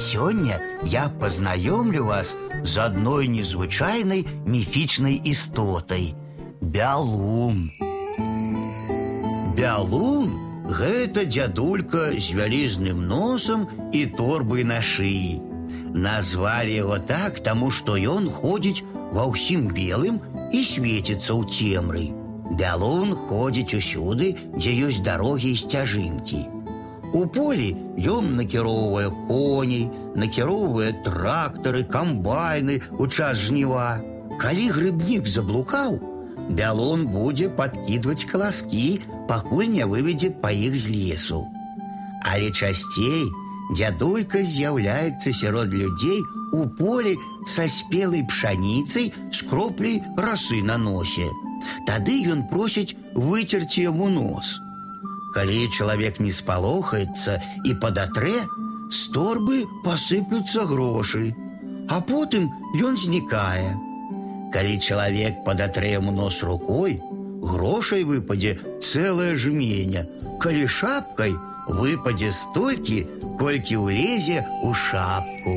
Сегодня я познакомлю вас з одной незвычайной мифичной истотой – Бялун. Бялун – гэта дядулька з вялізным носом и торбой на шыі. Назвали его так, тому что ён ходзіць ва ўсім белым и светится у цемры. Бялун ходзіць усюды, дзе ёсць дарогі і сцяжынкі. У полі ён накіроўвае коней, накіроўвае трактары, камбайны у час жніва. Калі грыбнік заблукаў, бялун будзе падкідваць каласкі, пакуль не выведзе па іх з лесу. Але часцей дзядулька з'яўляецца сярод людзей у полі са спелай пшаніцай з кропляй расы на носе. Тады ён просіць выцерці яму нос – Калі чалавек не спалохаецца і падатрэ, з торбы пасыплюцца грошы, а потым ён знікае. Калі чалавек падатрэ яму нос рукой, грошай выпадзе цэлае жменя, калі шапкай выпадзе столькі, колькі ўлезе ў шапку.